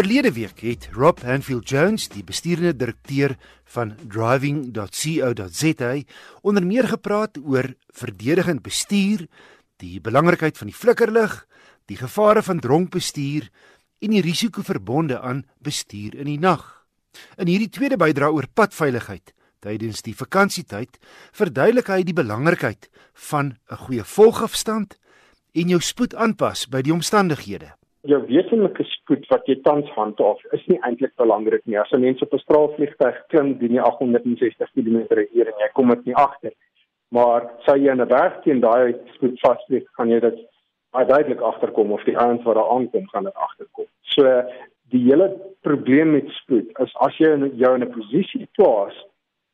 Verlede week het Rob Hanfield Jones, die besturende direkteur van driving.co.za, onder meer gepraat oor verdedigend bestuur, die belangrikheid van die flikkerlig, die gevare van dronk bestuur en die risiko verbonde aan bestuur in die nag. In hierdie tweede bydrae oor padveiligheid tydens die vakansietyd, verduidelik hy die belangrikheid van 'n goeie volgafstand en jou spoed aanpas by die omstandighede jou wesenlike spoed wat jy tans handhaaf is nie eintlik belangrik nie. As 'n mens op 'n straalvliegtuig klim teen 860 km/h en jy kom dit nie agter. Maar sou jy in 'n berg teen daai spoed vasvlieg, kan jy dit baie duidelik agterkom of die ouens wat daar aankom gaan dit agterkom. So die hele probleem met spoed is as jy jou in 'n posisie plaas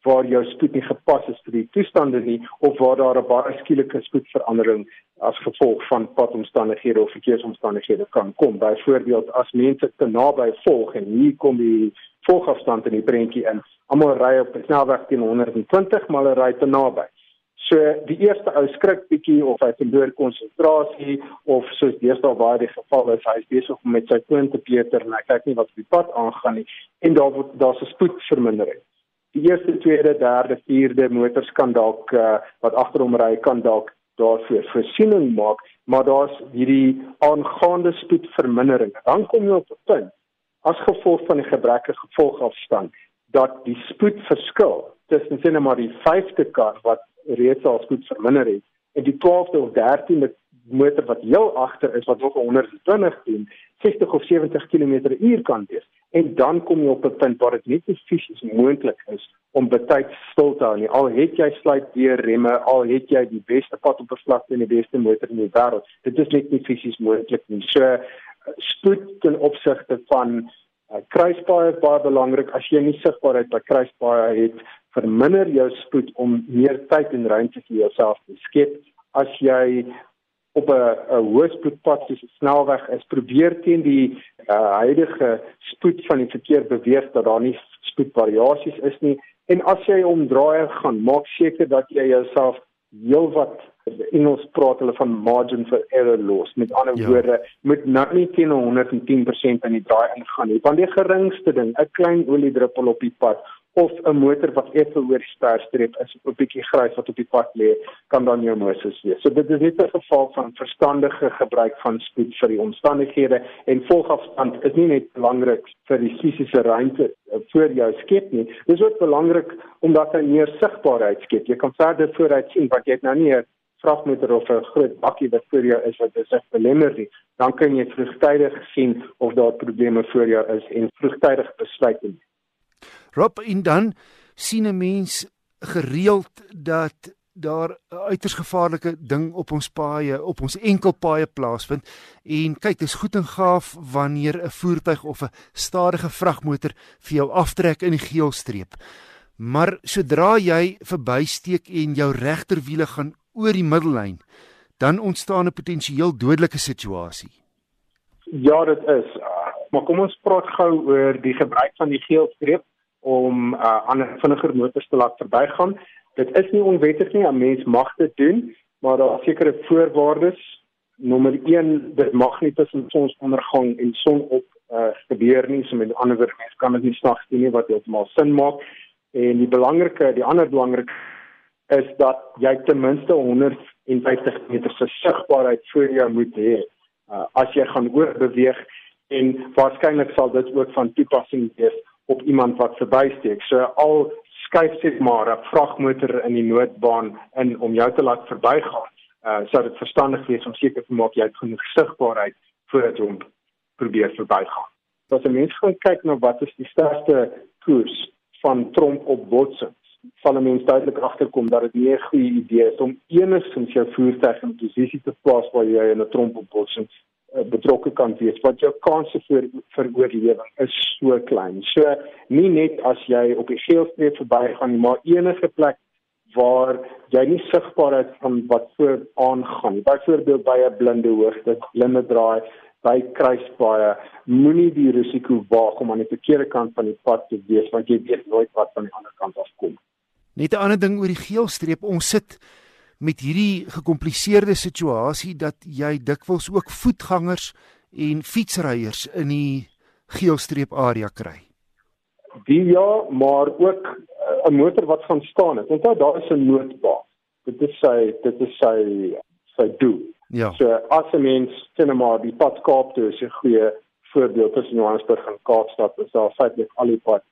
waar jou spoed nie gepas is vir die toestande nie of waar daar 'n baie skielike spoedverandering as gevolg van padomstandighede of verkeersomstandighede kan kom. Byvoorbeeld as mense te naby volg en hier kom die volgafstand in die prentjie in. Almal ry op 'n snelweg teen 120, maar hulle ry te naby. So die eerste ou skrik bietjie of hy verloor konsentrasie of soos deesdae waar die geval is, hy is besig om met sy foon te peter en hy kyk nie wat op die pad aangaan nie en daar word daar's 'n spoedvermindering die eerste, tweede, derde, vierde motors kan dalk uh, wat agter hom ry kan dalk daarvoor voorsiening maak, maar daar's hierdie aangaande spoedvermindering. Dan kom jy op 'n punt as gevolg van die gebrekkige gevolgafstand dat die spoedverskil tussen sien maar die 5de kar wat reeds al spoed verminder het en die 12de of 13de motor wat heel agter is wat nog 120 doen, 60 of 70 km/h kan wees en dan kom jy op 'n punt waar dit net nie fisies moontlik is om betyds stil te hou nie. Al het jy sluit deur remme, al het jy die beste pad op verslagte en die beste motor in die wêreld, dit is net nie fisies moontlik nie. So spoed ten opsigte van uh, kruispaaie is baie belangrik. As jy nie sigbaarheid by kruispaaie het, verminder jou spoed om meer tyd en ruimte vir jouself te skep. As jy op 'n hoë spoedpad soos 'n snelweg is probeer teen die uh, huidige spoed van die verkeer beweeg dat daar nie spoedvariasies is nie en as jy omdraai gaan maak seker dat jy jouself heelwat Engels praat hulle van margin for error los met ander ja. woorde moet nou nie teen 110% aan die draai ingaan nie want die geringste ding 'n klein oliedruppel op die pad of 'n motor wat effe oor die sterstreep is of 'n bietjie grys wat op die pad lê, kan dan jou Moses wees. So dit is net 'n geval van verstandige gebruik van spoed vir die omstandighede en volgafstand is nie net belangrik vir die fisiese ruimte eh, voor jou skep nie. Dis ook belangrik omdat hy meer sigbaarheid skep. Jy kan verder vooruit sien wat jy nou nie 'n vragmotor of 'n groot bakkie wat voor jou is wat dit belemmer nie. Dan kan jy vroegtydig sien of daar probleme voor jou is en vroegtydig besluit neem. Rob en dan sien 'n mens gereeld dat daar 'n uiters gevaarlike ding op ons paaie, op ons enkelpaaie plaasvind. En kyk, dis goed en gaaf wanneer 'n voertuig of 'n stadige vragmotor vir jou aftrek in die geelstreep. Maar sodra jy verbysteek en jou regterwiele gaan oor die middellyn, dan ontstaan 'n potensieel dodelike situasie. Ja, dit is. Maar kom ons praat gou oor die gebruik van die geelstreep om uh, ander vinniger motors te laat verbygaan. Dit is nie onwettig nie, 'n mens mag dit doen, maar daar is sekere voorwaardes. Nommer 1, dit mag nie tussen sonsondergang en sonop uh, gebeur nie, so met ander woorde, mens kan dit nie snags doen nie wat heeltemal sin maak. En die belangrike, die ander belangrik is dat jy ten minste 150 meter se sigbaarheid voor jou moet hê. Uh, as jy gaan oorbeweeg en waarskynlik sal dit ook van toepassing wees op iemand wat verbysteek. So al skuif sit maar 'n vragmotor in die noodbaan in om jou te laat verbygaan. Uh sou dit verstandig wees om seker te maak jy het genoeg sigbaarheid voordat jy hom probeer verbygaan. As 'n mens gaan kyk na wat is die sterkste koers van tromp op botsings, sal 'n mens duidelik agterkom dat dit nie 'n goeie idee is om enigstens jou voertuig in 'n posisie te plaas waar jy in 'n tromp op botsing Eh, betrokke kan wees want jou kanse vir vir oorlewing is so klein. So nie net as jy op die geelstreep verbygaan nie, maar enige plek waar jy nie sigbaar is van wat voor aangaan. Byvoorbeeld by 'n blinde hoogte, blinde draai, by kruispaaie, moenie die risiko waag om aan die verkeerde kant van die pad te wees want jy weet nooit wat van die ander kant af kom. Net 'n ander ding oor die geelstreep, ons sit met hierdie gekompliseerde situasie dat jy dikwels ook voetgangers en fietsryers in die geelstreep area kry. Die ja, maar ook eh, 'n motor wat gaan staan het. Onthou daar is 'n noodbaan. Dit is sy dit is sy sy doel. Ja. So as 'n mens sien maar die pad Kaap toe is 'n goeie voorbeeld tussen Johannesburg en Kaapstad is daar feitelik al die pad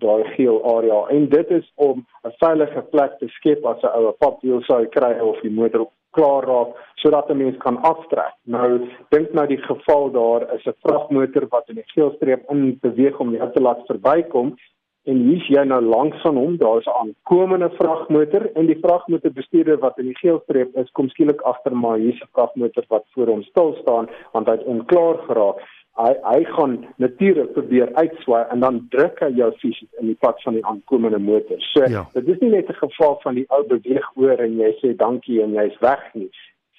daai geel area. En dit is om 'n veilige plek te skep as 'n oue papwiel sou kry of die motor klaar raak sodat 'n mens kan aftrek. Nou dink nou die geval daar is 'n vragmotor wat in die geelstreep in beweeg om jou te laat verbykom en hier's jy nou langs van hom, daar's 'n aankomende vragmotor en die vragmotorbestuurder wat in die geelstreep is, kom skielik agter maar hier's 'n vragmotor wat voor hom stil staan want hy het onklaar geraak hy hy gaan natuurlik probeer uitswaai en dan druk hy jou fisies in die pad van die aankomende motor. So ja. dit is nie net 'n geval van die ou beweeg oor en jy sê dankie en jy's weg nie.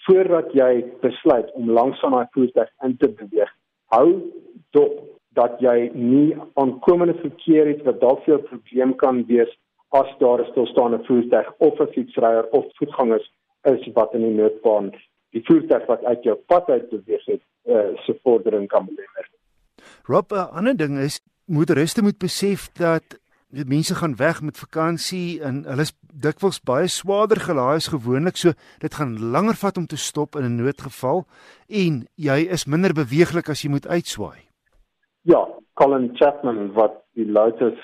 Voordat jy besluit om langs aan daai voertuig in te beweeg, hou dop dat jy nie aankomende verkeer het wat dalk vir 'n probleem kan wees as daar 'n stilstaande voertuig of 'n fietsryer of voetgangers is wat in die noodbaan die voertuig wat uit jou pad uit beweeg het uh, se vordering kan belemmer. Rob, 'n ander ding is motoriste moet besef dat die mense gaan weg met vakansie en hulle is dikwels baie swaarder gelaai as gewoonlik, so dit gaan langer vat om te stop in 'n noodgeval en jy is minder beweeglik as jy moet uitswaai. Ja, Colin Chapman wat die Lotus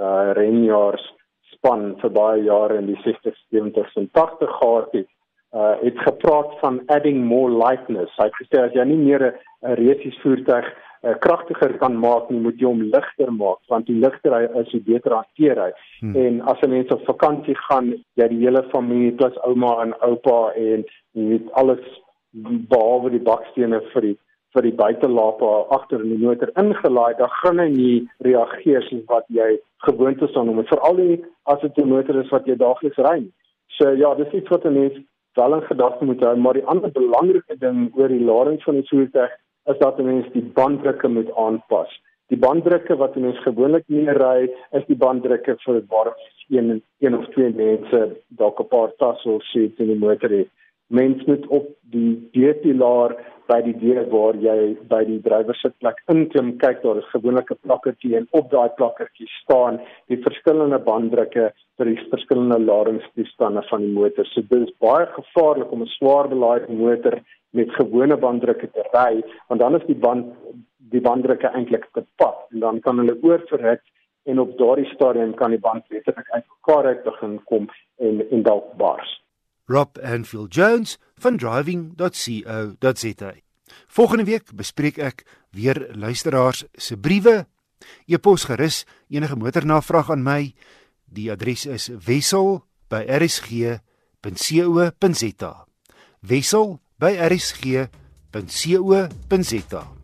uh renjaars span vir baie jare in die 60s, 70s en 80s gehad het, uh het gepraat van adding more lightness. Hy het gesê as jy nie meer 'n resies voertuig uh, kragtiger kan maak nie, moet jy hom ligter maak want die ligter hy is, hoe beter hanteer hy. Hmm. En as 'n mens op vakansie gaan, jy die hele familie plus ouma en oupa en jy weet alles behalwe die bakstene vir die vir die buitelaape agter in die motor ingelaai, dan gaan hy nie reageer soos wat jy gewoond is aan hom, veral as dit 'n motor is wat jy daagliks ry. So ja, dis iets wat 'n mens wel in gedagte moet hou, maar die ander belangrike ding oor die lading van die voertuig is dat 'n mens die banddrukke moet aanpas. Die banddrukke wat 'n mens gewoonlik nie ry, is die banddrukke vir waar een een of twee mense dalk 'n paar tassels sit in die motor het. Mens moet op die D-pilaar by die deur waar jy by die drywer sitplek inklim kyk daar is gewoonlik 'n plakkertjie en op daai plakkertjie staan die verskillende banddrukke vir die verskillende ladingstoestande van die motor. So dit is baie gevaarlik om 'n swaar belaaide motor met gewone banddrukke te ry want dan is die band die banddrukke eintlik te pad en dan kan hulle oorverhit en op daardie stadium kan die band letterlik uitmekaar uit begin kom en en dalk bars. Rob Anfield Jones van driving.co.za. Volgende week bespreek ek weer luisteraars se briewe. E-pos gerus enige motornavraag aan my. Die adres is wissel@rsg.co.za. wissel@rsg.co.za.